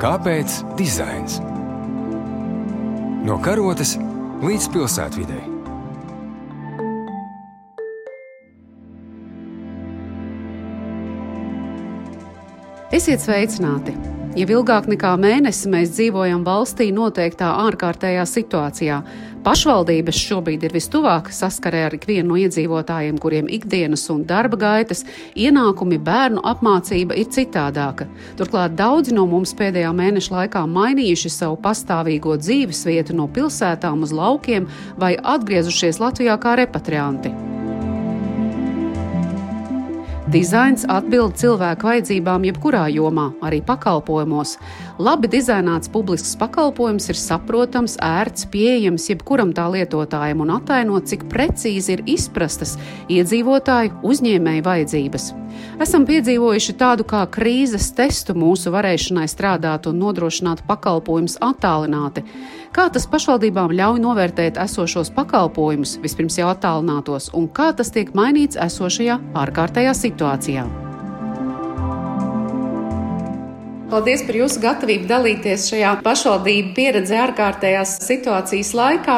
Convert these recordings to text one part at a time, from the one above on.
Kāpēc dizains? No karotes līdz pilsētvidai. Esiet sveicināti! Jau ilgāk nekā mēnesi mēs dzīvojam valstī noteiktā ārkārtējā situācijā. Pašvaldības šobrīd ir vistuvāk saskarē ar ikvienu no iedzīvotājiem, kuriem ikdienas un darba gaitas, ienākumi, bērnu apmācība ir citādāka. Turklāt daudzi no mums pēdējā mēneša laikā mainījuši savu pastāvīgo dzīvesvietu no pilsētām uz laukiem vai atgriezušies Latvijā kā repatrianti. Dizains atbild cilvēku vajadzībām jebkurā jomā, arī pakalpojumos. Labi dizainēts publisks pakalpojums ir saprotams, ērts, pieejams jebkuram tā lietotājam un ataino, cik precīzi ir izprastas iedzīvotāju uzņēmēju vajadzības. Esam piedzīvojuši tādu kā krīzes testu mūsu varēšanai strādāt un nodrošināt pakalpojumus attālināti. Kā tas pašvaldībām ļauj novērtēt esošos pakalpojumus, vispirms jau attālinātos, un kā tas tiek mainīts esošajā ārkārtējā situācijā? Paldies par jūsu gatavību dalīties šajā pašvaldību pieredzē ārkārtējās situācijas laikā.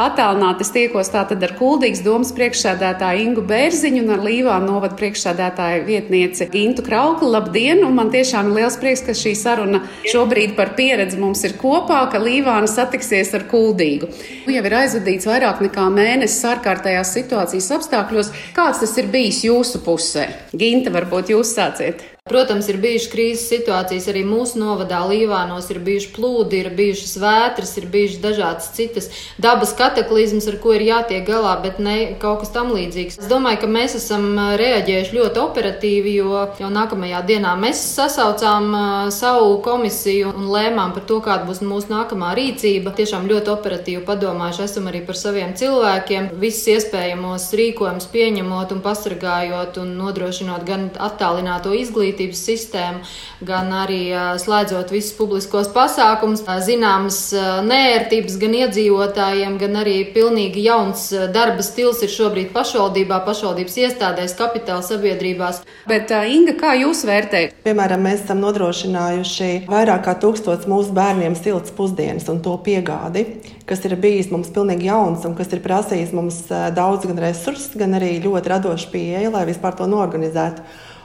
Attālināti es tiekos tātad ar Kuldīgas domas priekšsēdētāju Ingu Bērziņu un ar Līvānu novadu priekšsēdētāju vietnieci Intu Kraukli. Labdien! Un man tiešām ir liels prieks, ka šī saruna šobrīd par pieredzi mums ir kopā, ka Līvāna satiksies ar Kuldīgu. Nu, jau ir aizvadīts vairāk nekā mēnesis ārkārtējās situācijas apstākļos. Kāds tas ir bijis jūsu pusē? Ginta, varbūt jūs sāciet. Protams, ir bijušas krīzes situācijas arī mūsu novadā, Līvānos, ir bijuši plūdi, ir bijušas vētras, ir bijušas dažādas citas dabas kataklizmas, ar ko ir jātiek galā, bet ne kaut kas tam līdzīgs. Es domāju, ka mēs esam reaģējuši ļoti operatīvi, jo jau nākamajā dienā mēs sasaucām savu komisiju un lēmām par to, kāda būs mūsu nākamā rīcība. Tiešām ļoti operatīvi padomājuši esam arī par saviem cilvēkiem, visus iespējamos rīkojumus pieņemot un pasargājot un nodrošinot gan attālināto izglītību izglītības sistēmu, gan arī slēdzot visus publiskos pasākumus, zināmas nērtības gan iedzīvotājiem, gan arī pilnīgi jauns darba stils ir šobrīd pašvaldībā, pašvaldības iestādēs, kapitāla sabiedrībās. Bet, Inga, kā jūs vērtējat? Piemēram, mēs esam nodrošinājuši vairāk kā tūkstots mūsu bērniem siltas pusdienas un to piegādi, kas ir bijis mums pilnīgi jauns un kas ir prasījis mums daudz gan resursus, gan arī ļoti radošu pieeju, lai vispār to norganizētu.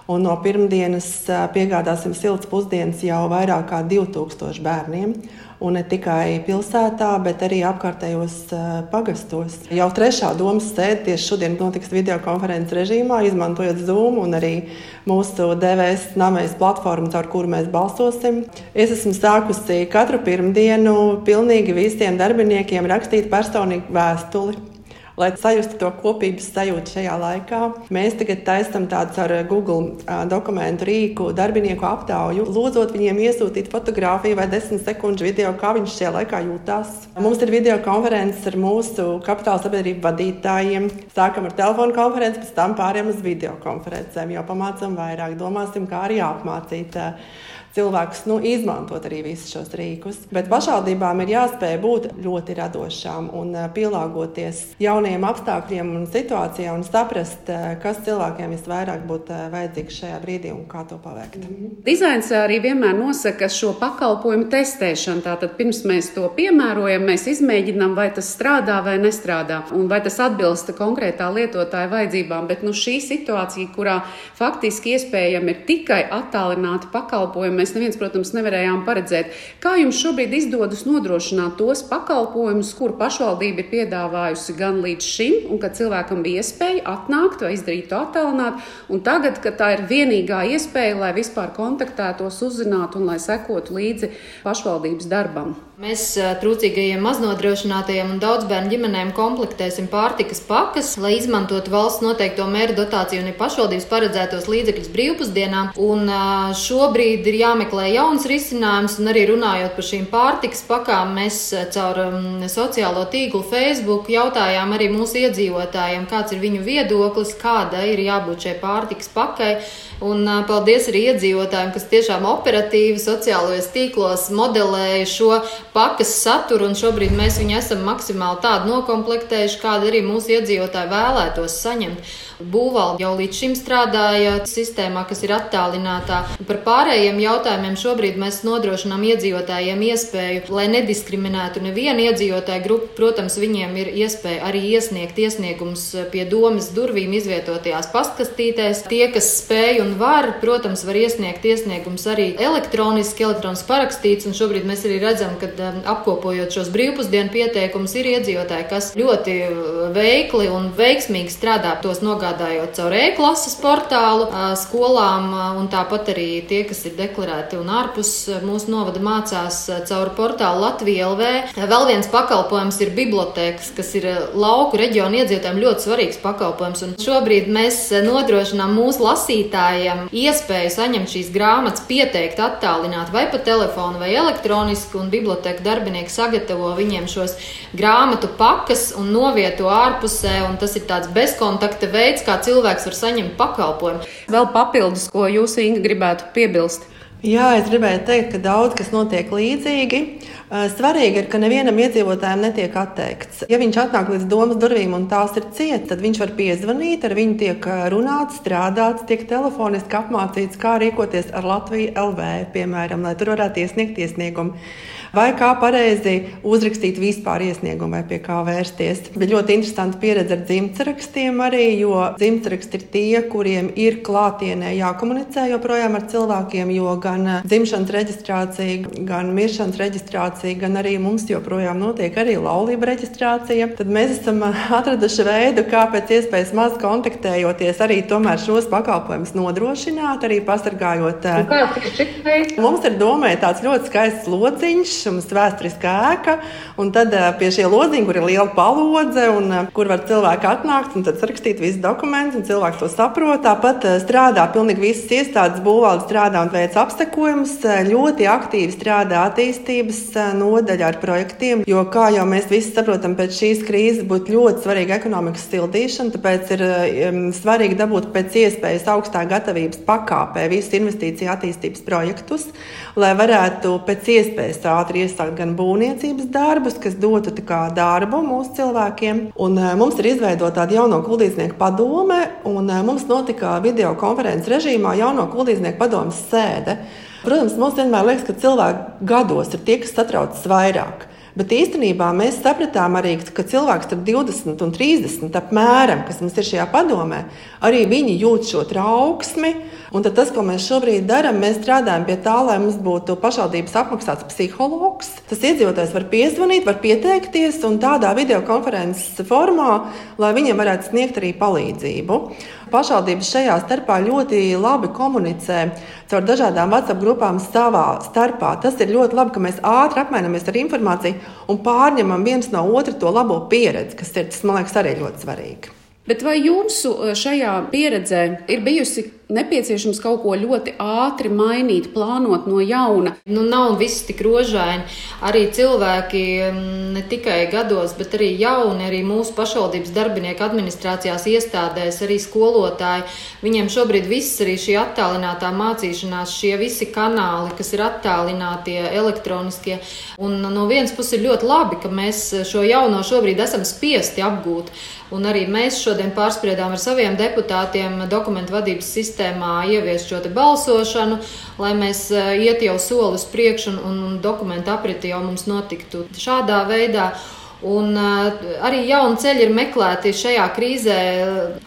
Un no pirmdienas piegādāsim siltas pusdienas jau vairāk kā 2000 bērniem. Un ne tikai pilsētā, bet arī apkārtējos pagastos. Jau trešā domas sēde tieši šodien notiks video konferences režīmā, izmantojot Zoom un arī mūsu DVS namejas platformu, caur kuru mēs balsosim. Es esmu sākusi katru pirmdienu pilnīgi visiem darbiniekiem rakstīt personīgu vēstuli lai sajustu to kopības sajūtu šajā laikā. Mēs tagad taisām tādu ar Google dokumentu rīku darbinieku aptauju, lūdzot viņiem iesūtīt fotografiju vai desmit sekundžu video, kā viņš šajā laikā jūtas. Mums ir video konferences ar mūsu kapitāla sabiedrību vadītājiem. Sākam ar telefonu konferenci, pēc tam pārējām uz video konferencēm, jau pamācām vairāk, domāsim, kā arī apmācīt cilvēkus nu, izmantot arī visus šos rīkus. Bet pašvaldībām ir jāspēj būt ļoti radošām un eh, pielāgoties jauniem apstākļiem un situācijām un saprast, eh, kas cilvēkiem visvairāk būtu eh, vajadzīgs šajā brīdī un kā to paveikt. Mm -hmm. Dizains arī vienmēr nosaka šo pakalpojumu testēšanu. Tātad pirms mēs to piemērojam, mēs izmēģinām, vai tas strādā vai nestrādā, un vai tas atbilst konkrētā lietotāja vajadzībām. Bet nu, šī situācija, kurā faktiski iespējami ir tikai attālināti pakalpojumi, mēs neviens, protams, nevarējām paredzēt. Kā jums šobrīd izdodas nodrošināt tos pakalpojumus, kur pašvaldība ir piedāvājusi gan līdz šim, un kad cilvēkam bija iespēja atnākt vai izdarīt to attālināt, un tagad, kad tā ir vienīgā iespēja, lai vispār kontaktētos, uzzinātu un lai sekotu līdzi pašvaldības darbam? Mēs trūcīgajiem maznodrošinātajiem un daudzbērnu ģimenēm komplektēsim pārtikas pakas, lai izmantotu valsts noteikto mēru dotāciju un pašvaldības paredzētos līdzekļus brīvpusdienām. Un šobrīd ir jāmeklē jauns risinājums, un arī runājot par šīm pārtikas pakām, mēs caur sociālo tīklu Facebook jautājām arī mūsu iedzīvotājiem, kāds ir viņu viedoklis, kāda ir jābūt šai pārtikas pakai. Un paldies arī iedzīvotājiem, kas tiešām operatīvi sociālajos tīklos modelēja šo pakas saturu, šobrīd mēs viņu esam maksimāli tādu nokomplektējuši, kādu arī mūsu iedzīvotāji vēlētos saņemt. Būvvalde jau līdz šim strādāja sistēmā, kas ir attālinātā. Par pārējiem jautājumiem šobrīd mēs nodrošinām iedzīvotājiem iespēju, lai nediskriminētu nevienu iedzīvotāju grupu. Protams, viņiem ir iespēja arī iesniegt iesniegumus pie domas durvīm izvietotajās pastkastītēs. Tie, kas spēj un var, protams, var iesniegt iesniegumus arī elektroniski, elektroniski parakstīts. Un šobrīd mēs arī redzam, ka um, apkopojot šos brīvpusdienu pieteikumus, ir iedzīvotāji, kas ļoti uh, veikli un veiksmīgi strādā tos nogādāt piegādājot caur e-klases portālu skolām, un tāpat arī tie, kas ir deklarēti un ārpus mūsu novada mācās caur portālu Latvija LV. Vēl viens pakalpojums ir bibliotēkas, kas ir lauku reģionu iedzīvotājiem ļoti svarīgs pakalpojums. Un šobrīd mēs nodrošinām mūsu lasītājiem iespēju saņemt šīs grāmatas, pieteikt, attālināt vai pa telefonu vai elektroniski, un biblioteka darbinieki sagatavo viņiem šos grāmatu pakas un novieto ārpusē, un tas ir tāds bezkontakta veids, veids, kā cilvēks var saņemt pakalpojumu. Vēl papildus, ko jūs, Inga, gribētu piebilst? Jā, es gribēju teikt, ka daudz kas notiek līdzīgi. Svarīgi ir, ka nevienam iedzīvotājam netiek atteikts. Ja viņš atnāk līdz domas durvīm un tās ir cietas, tad viņš var piezvanīt, ar viņu tiek runāts, strādāts, tiek telefoniski apmācīts, kā rīkoties ar Latviju LV, piemēram, lai tur varētu iesniegt iesniegumu vai kā pareizi uzrakstīt vispār iesniegumu vai pie kā vērsties. Bija ļoti interesanti pieredze ar dzimtsrakstiem arī, jo dzimtsraksti ir tie, kuriem ir klātienē jākomunicē joprojām ar cilvēkiem, jo gan dzimšanas reģistrācija, gan miršanas reģistrācija, gan arī mums joprojām notiek arī laulība reģistrācija. Tad mēs esam atraduši veidu, kā pēc iespējas maz kontaktējoties, arī tomēr šos pakalpojumus nodrošināt, arī pasargājot. Mums ir domē tāds ļoti skaists lociņš, mums vēsturiskā ēka, un tad eh, pie šī lodziņa, kur ir liela palodze, un eh, kur var cilvēki atnākt un rakstīt visus dokumentus, un cilvēki to saprot. Tāpat eh, strādā pilnīgi visas iestādes, būvvalde strādā un veic apsekojumus. Ļoti aktīvi strādā attīstības nodaļa ar projektiem, jo, kā jau mēs visi saprotam, pēc šīs krīzes būtu ļoti svarīga ekonomikas sildīšana, tāpēc ir svarīgi dabūt pēc iespējas augstā gatavības pakāpē visus investīciju attīstības projektus, lai varētu pēc iespējas ātri iesākt gan būvniecības darbus, kas dotu darbu mūsu cilvēkiem. Un, uh, mums ir izveidota tāda jauno kuldīznieku padome, un uh, mums notika video konferences režīmā jauno kuldīznieku padomas sēde. Protams, mums vienmēr liekas, ka cilvēki gados ir tie, kas satraucas vairāk. Bet īstenībā mēs sapratām arī, ka cilvēks starp 20 un 30 apmēram, kas mums ir šajā padomē, arī viņi jūt šo trauksmi. Un tas, ko mēs šobrīd darām, mēs strādājam pie tā, lai mums būtu pašvaldības apmaksāts psihologs. Tas iedzīvotājs var piezvanīt, var pieteikties un tādā videokonferences formā, lai viņiem varētu sniegt arī palīdzību. Pašvaldības šajā starpā ļoti labi komunicē caur dažādām WhatsApp grupām savā starpā. Tas ir ļoti labi, ka mēs ātri apmainamies ar informāciju un pārņemam viens no otra to labo pieredzi, kas ir, tas man liekas, arī ļoti svarīgi. Bet vai jūsu eh, šajā pieredzē ir bijusi nepieciešams kaut ko ļoti ātri mainīt, plānot no jauna. Nu, nav viss tik rožaini. Arī cilvēki mm, ne tikai gados, bet arī jauni, arī mūsu pašvaldības darbinieki administrācijās iestādēs, arī skolotāji. Viņiem šobrīd viss arī šī attālinātā mācīšanās, šie visi kanāli, kas ir attālinātie, elektroniskie. Un no vienas puses ir ļoti labi, ka mēs šo jauno šobrīd esam spiesti apgūt. Un arī mēs šodien pārspriedām ar saviem deputātiem dokumentu vadības sistēmā ieviest šo balsošanu, lai mēs eh, iet jau soli uz priekšu un, un dokumentu apriti jau mums notiktu šādā veidā. Un arī jauni ceļi ir meklēti šajā krīzē,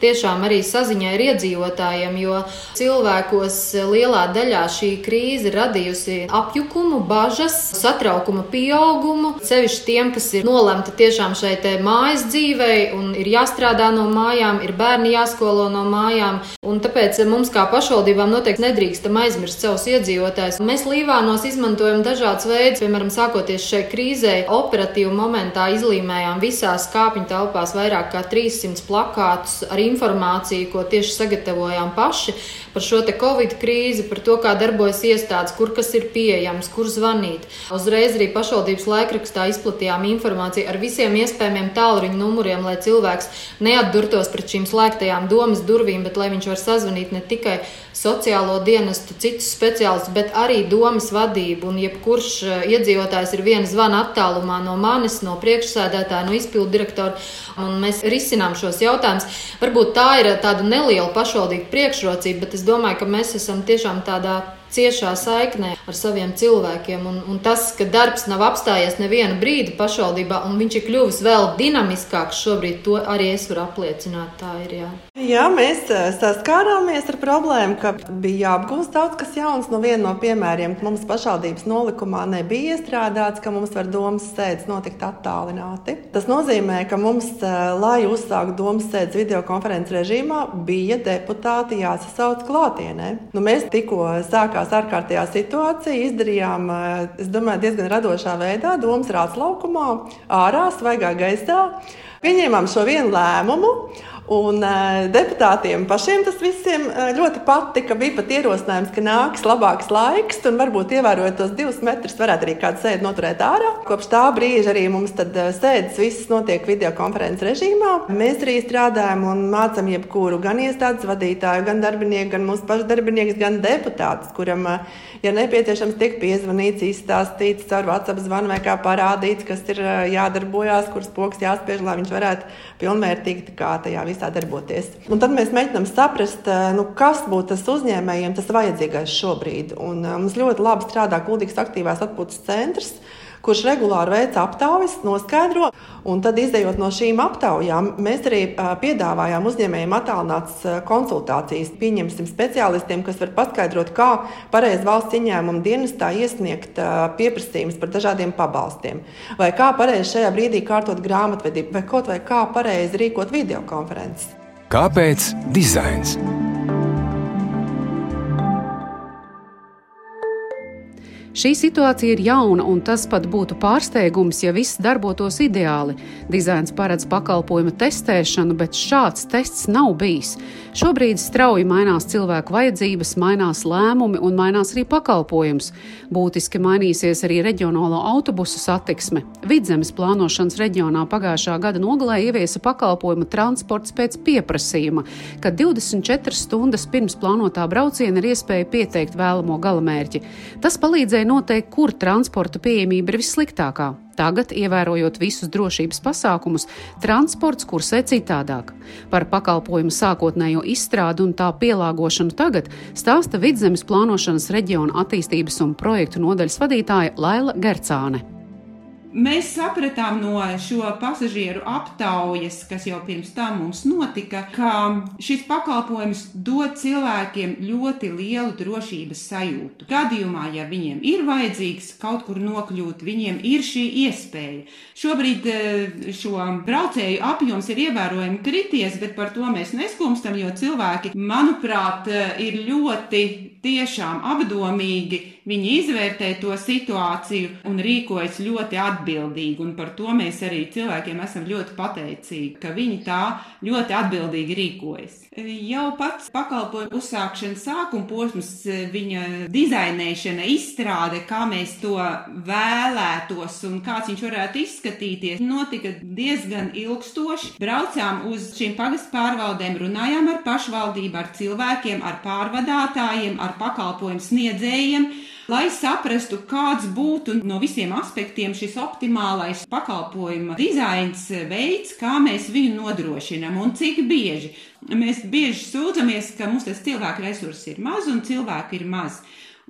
tiešām arī saziņā ar iedzīvotājiem, jo cilvēkos lielā daļā šī krīze radījusi apjukumu, bažas, satraukuma pieaugumu. Sevišķi tiem, kas ir nolemti tiešām šai mājas dzīvei un ir jāstrādā no mājām, ir bērni jāskolo no mājām. Un tāpēc mums kā pašvaldībām noteikti nedrīkstam aizmirst savus iedzīvotājus. Mēs Līvānos izmantojam dažādas veidus, piemēram, sākoties šai krīzē, operatīvu momentā izlaižot izlīmējām visās kāpņu telpās vairāk kā 300 plakātus ar informāciju, ko tieši sagatavojām paši par šo covid krīzi, par to, kā darbojas iestādes, kur kas ir pieejams, kur zvanīt. Uzreiz arī pašvaldības laikrakstā izplatījām informāciju ar visiem iespējamiem tālruņa numuriem, lai cilvēks neatdurtos pret šīm slēgtajām domas durvīm, bet lai viņš var sazvanīt ne tikai sociālo dienestu, citus speciālistus, bet arī domas vadību. Un jebkurš eh, iedzīvotājs ir viena zvana attālumā no manis, no priekšsēdētāja, no izpildu direktora, un mēs risinām šos jautājumus. Varbūt tā ir tāda neliela pašvaldība priekšrocība, bet es domāju, ka mēs esam tiešām tādā ciešā saiknē ar saviem cilvēkiem. Un, un tas, ka darbs nav apstājies nevienu brīdi pašvaldībā, un viņš ir kļuvis vēl dinamiskāks šobrīd, to arī es varu apliecināt. Tā ir. Jā, jā mēs eh, saskārāmies ar problēmu, ka bija jāapgūst daudz kas jauns. No viena no piemēriem, ka mums pašvaldības nolikumā nebija iestrādāts, ka mums var domas sēdes notikt attālināti. Tas nozīmē, ka mums, eh, lai uzsāktu domas sēdes videokonferences režīmā, bija deputāti jāsasauc klātienē. Nu, mēs tikko sākām radās ārkārtējā situācija, izdarījām, eh, es domāju, diezgan radošā veidā, domas rāts laukumā, ārā, svaigā gaisā. Pieņēmām šo vienu lēmumu. Un uh, deputātiem pašiem tas visiem uh, ļoti patika. Bija pat ierosinājums, ka nāks labāks laiks, un varbūt ievērojot tos divus metrus, varētu arī kādu sēdi noturēt ārā. Kopš tā brīža arī mums tad, uh, sēdes visas notiek video konferences režīmā. Mēs arī strādājam un mācām jebkuru gan iestādes vadītāju, gan darbinieku, gan mūsu pašu darbinieku, gan deputātus, kuram, uh, ja nepieciešams, tiek piezvanīts, izstāstīts caur WhatsApp zvanu vai kā parādīts, kas ir uh, jādarbojās, kuras poks jāspiež, lai viņš varētu pilnvērtīgi kā tajā visā darboties. Un tad mēs mēģinām saprast, eh, nu, kas būtu tas uzņēmējiem tas vajadzīgais šobrīd. Un, uh, mums ļoti labi strādā Kuldīgas aktīvās atpūtas centrs kurš regulāri veic aptaujas, noskaidro. Un tad, izējot no šīm aptaujām, mēs arī piedāvājām uzņēmējiem attālinātas konsultācijas. Pieņemsim speciālistiem, kas var paskaidrot, kā pareizi valsts ieņēmuma dienestā iesniegt pieprasījumus par dažādiem pabalstiem, vai kā pareizi šajā brīdī kārtot grāmatvedību, vai kaut vai kā pareizi rīkot videokonferences. Kāpēc dizains? Šī situācija ir jauna, un tas pat būtu pārsteigums, ja viss darbotos ideāli. Dizains paredz pakalpojuma testēšanu, bet šāds tests nav bijis. Šobrīd strauji mainās cilvēku vajadzības, mainās lēmumi un mainās arī pakalpojums. Būtiski mainīsies arī reģionālo autobusu satiksme. Vidzemes plānošanas reģionā pagājušā gada nogalē ieviesa pakalpojumu transports pēc pieprasījuma, kad 24 stundas pirms plānotā brauciena ir iespēja pieteikt vēlamo galamērķi. Tas palīdzēja iespēja noteikt, kur transporta pieejamība ir vissliktākā. Tagad, ievērojot visus drošības pasākumus, transports kursē citādāk. Par pakalpojumu sākotnējo izstrādi un tā pielāgošanu tagad stāsta Vidzemes plānošanas reģiona attīstības un projektu nodaļas vadītāja Laila Gercāne. Mēs sapratām no šo pasažieru aptaujas, kas jau pirms tam mums notika, ka šis pakalpojums dod cilvēkiem ļoti lielu drošības sajūtu. Gadījumā, ja viņiem ir vajadzīgs kaut kur nokļūt, viņiem ir šī iespēja. Šobrīd eh, šo braucēju apjoms ir ievērojami krities, bet par to mēs neskumstam, jo cilvēki, manuprāt, eh, ir ļoti tiešām apdomīgi Viņi izvērtē to situāciju un rīkojas ļoti atbildīgi. Un par to mēs arī cilvēkiem esam ļoti pateicīgi, ka viņi tā ļoti atbildīgi rīkojas. Jau pats pakalpojumu uzsākšanas sākuma posms, viņa dizainēšana, izstrāde, kā mēs to vēlētos un kāds viņš varētu izskatīties, notika diezgan ilgstoši. Braucām uz šīm pagastu pārvaldēm, runājām ar pašvaldību, ar cilvēkiem, ar pārvadātājiem, ar pakalpojumu sniedzējiem lai saprastu, kāds būtu no visiem aspektiem šis optimālais pakalpojuma dizains, veids, kā mēs viņu nodrošinām un cik bieži. Mēs bieži sūdzamies, ka mums tas cilvēku resursi ir maz un cilvēku ir maz.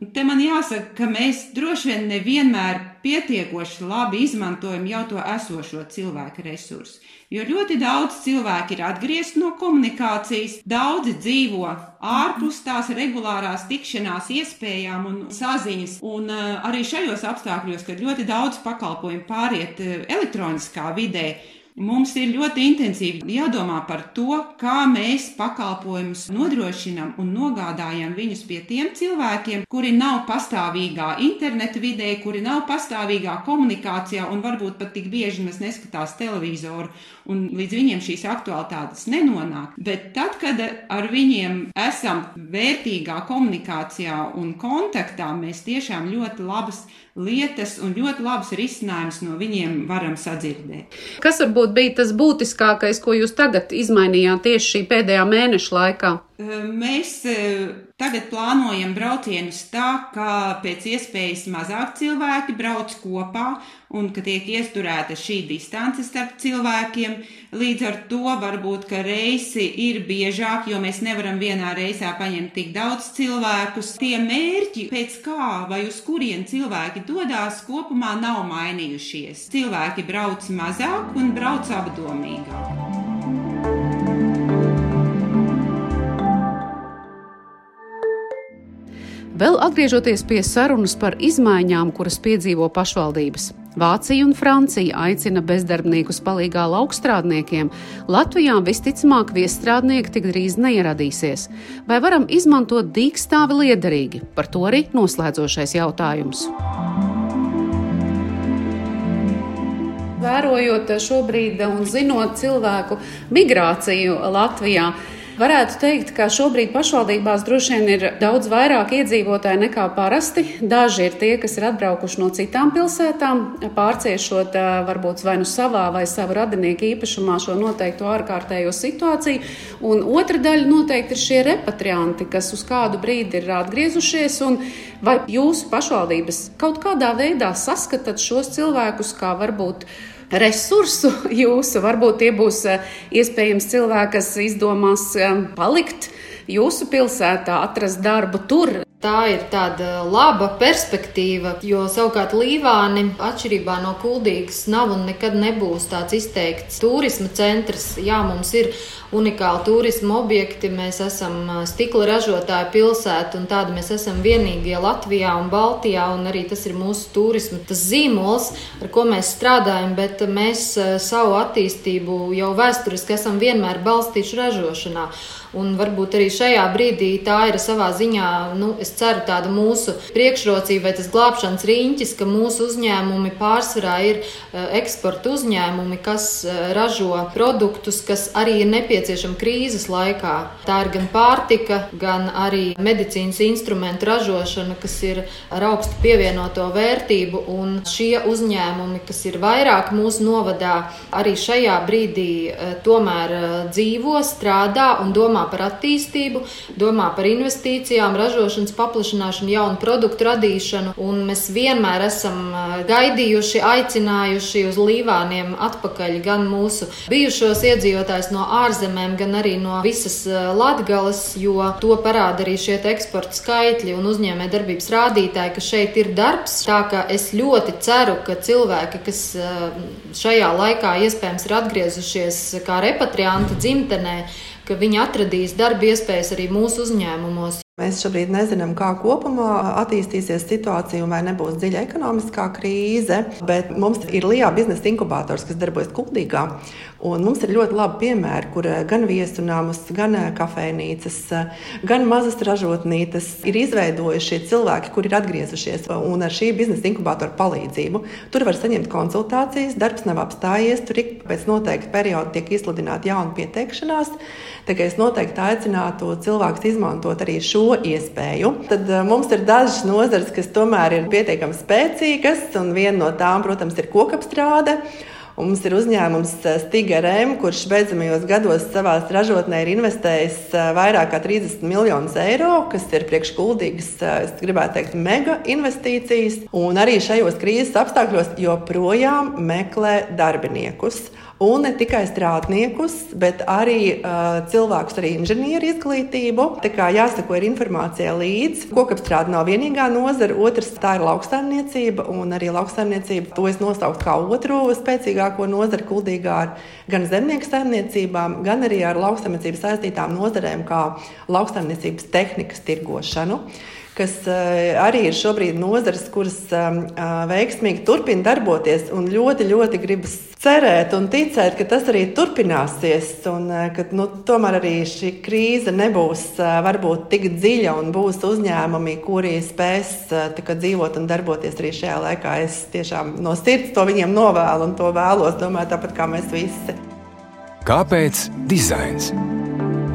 Un te man jāsaka, ka mēs droši vien nevienmēr pietiekoši labi izmantojam jau to esošo cilvēku resursu. Jo ļoti daudz cilvēku ir atgriezti no komunikācijas, daudzi dzīvo ārpus tās regulārās tikšanās iespējām un saziņas. Un uh, arī šajos apstākļos, kad ļoti daudz pakalpojumu pāriet uh, elektroniskā vidē, Mums ir ļoti intensīvi jādomā par to, kā mēs pakalpojumus nodrošinam un nogādājam viņus pie tiem cilvēkiem, kuri nav pastāvīgā interneta vidē, kuri nav pastāvīgā komunikācijā un varbūt pat tik bieži mēs neskatās televizoru un līdz viņiem šīs aktualitātes nenonāk. Bet tad, kad ar viņiem esam vērtīgā komunikācijā un kontaktā, mēs tiešām ļoti labas lietas un ļoti labus risinājumus no viņiem varam sadzirdēt. Kas varbūt bija tas būtiskākais, ko jūs tagad izmainījāt tieši šī pēdējā mēneša laikā? Mēs tagad plānojam braucienus tā, ka pēc iespējas mazāk cilvēki brauc kopā un ka tiek iesturēta šī distance starp cilvēkiem. Līdz ar to varbūt, ka reisi ir biežāk, jo mēs nevaram vienā reisā paņemt tik daudz cilvēkus. Tie mērķi, pēc kā vai uz kurien cilvēki dodas, kopumā nav mainījušies. Cilvēki brauc mazāk un brauc apdomīgāk. Vēl atgriežoties pie sarunas par izmaiņām, kuras piedzīvo pašvaldības. Vācija un Francija aicina bezdarbniekus palīgā laukstrādniekiem. Latvijā visticamāk viestrādnieki tik drīz neieradīsies. Vai varam izmantot dīkstāvi liederīgi? Par to arī noslēdzošais jautājums. Vērojot šobrīd un zinot cilvēku migrāciju Latvijā, Varētu teikt, ka šobrīd pašvaldībās droši vien ir daudz vairāk iedzīvotāji nekā parasti. Daži ir tie, kas ir atbraukuši no citām pilsētām, pārciešot varbūt vai nu savā vai savu radinieku īpašumā šo noteikto ārkārtējo situāciju. Un otra daļa noteikti ir šie repatrianti, kas uz kādu brīdi ir atgriezušies. Vai jūsu pašvaldības kaut kādā veidā saskatāt šos cilvēkus kā varbūt resursu jūsu. Varbūt tie būs eh, iespējams cilvēki, kas izdomās eh, palikt jūsu pilsētā, atrast darbu tur. Tā ir tāda laba perspektīva, jo savukārt Līvāni, atšķirībā no Kuldīgas, nav un nekad nebūs tāds izteikts turisma centrs. Jā, mums ir unikāli turisma objekti, mēs esam stikla ražotāja pilsēta, un tāda mēs esam vienīgie Latvijā un Baltijā, un arī tas ir mūsu turisma tas zīmols, ar ko mēs strādājam, bet mēs savu attīstību jau vēsturiski esam vienmēr balstījuši ražošanā. Un varbūt arī šajā brīdī tā ir savā ziņā, nu, es ceru, tāda mūsu priekšrocība vai tas glābšanas riņķis, ka mūsu uzņēmumi pārsvarā ir uh, eksporta uzņēmumi, kas uh, ražo produktus, kas arī ir nepieciešami krīzes laikā. Tā ir gan pārtika, gan arī medicīnas instrumentu ražošana, kas ir ar augstu pievienoto vērtību. Un šie uzņēmumi, kas ir vairāk mūsu novadā, arī šajā brīdī uh, tomēr dzīvo, strādā un domā domā par attīstību, domā par investīcijām, ražošanas paplašināšanu, jaunu produktu radīšanu. Un mēs vienmēr esam gaidījuši, aicinājuši uz līvāniem atpakaļ gan mūsu bijušos iedzīvotājus no ārzemēm, gan arī no visas Latgales, jo to parāda arī šie eksporta skaitļi un uzņēmē darbības rādītāji, ka šeit ir darbs. Tā kā es ļoti ceru, ka cilvēki, kas šajā laikā iespējams ir atgriezušies kā repatrianti dzimtenē, ka viņi atradīs darba iespējas arī mūsu uzņēmumos. Mēs šobrīd nezinām, kā kopumā attīstīsies situācija un vai nebūs dziļa ekonomiskā krīze, bet mums ir LIBE biznesa inkubators, kas darbojas Kuldīgā. Mums ir ļoti labi piemēri, kur gan viesunāmas, gan kafejnīcas, gan mazas ražotnītes ir izveidojuši šie cilvēki, kuri ir atgriezušies un ar šī biznesa inkubatora palīdzību. Tur var saņemt konsultācijas, darbs nav apstājies, tur ik pēc noteikta perioda tiek izsludināta jauna pieteikšanās. Tā kā es noteikti aicinātu cilvēkus izmantot arī šo iespēju. Tad mums ir dažas nozares, kas tomēr ir pietiekami spēcīgas, un viena no tām, protams, ir kokapstrāde. Un mums ir uzņēmums eh, Stiga RM, kurš beidzamajos gados savā ražotnē ir investējis eh, vairāk kā 30 miljonus eiro, kas ir priekškuldīgas, eh, es gribētu teikt, mega investīcijas. Un arī šajos krīzes apstākļos joprojām meklē darbiniekus. Un ne tikai strādniekus, bet arī uh, cilvēkus ar inženieru izglītību. Tā kā jāsako ir informācija līdzi. Kokapstrāde nav vienīgā nozara, otrs tā ir lauksaimniecība. Un arī lauksaimniecība to es nosauktu kā otru spēcīgāko nozari kuldīgā ar gan zemnieku saimniecībām, gan arī ar lauksaimniecību saistītām nozarēm, kā lauksaimniecības tehnikas tirgošanu kas arī ir šobrīd nozares, kuras veiksmīgi turpina darboties un ļoti, ļoti gribas cerēt un ticēt, ka tas arī turpināsies, un ka nu, tomēr arī šī krīze nebūs varbūt tik dziļa un būs uzņēmumi, kuri spēs kā, dzīvot un darboties arī šajā laikā. Es tiešām no sirds to viņiem novēlu un to vēlos, domāju, tāpat kā mēs visi. Kāpēc dizains?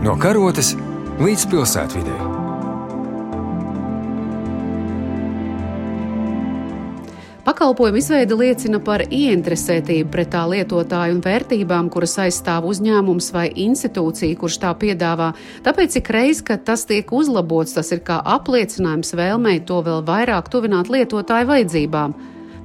No karotes līdz pilsētvidē. Pakalpojumu izveide liecina par ieinteresētību pret tā lietotāju un vērtībām, kuras aizstāv uzņēmums vai institūcija, kurš tā piedāvā. Tāpēc ik reiz, kad tas tiek uzlabots, tas ir kā apliecinājums vēlmei to vēl vairāk tuvināt lietotāju vajadzībām.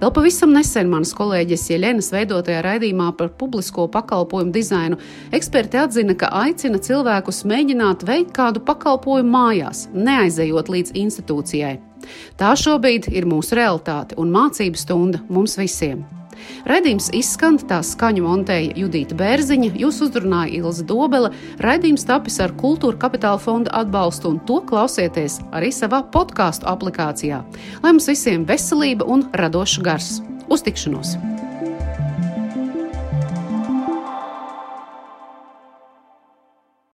Vēl pavisam nesen manas kolēģis Jeļenas veidotajā raidījumā par publisko pakalpojumu dizainu eksperti atzina, ka aicina cilvēkus mēģināt veikt kādu pakalpojumu mājās, neaizejot līdz institūcijai. Tā šobrīd ir mūsu realitāte un mācību stunda mums visiem. Radījums izskan, tā skaņu montēja Judita Bērziņa, jūs uzrunāja Ilza Dobele, raidījums tapis ar Kultūra Kapitāla fonda atbalstu un to klausieties arī savā podkāstu aplikācijā. Lai mums visiem veselība un radošs gars! Uz tikšanos!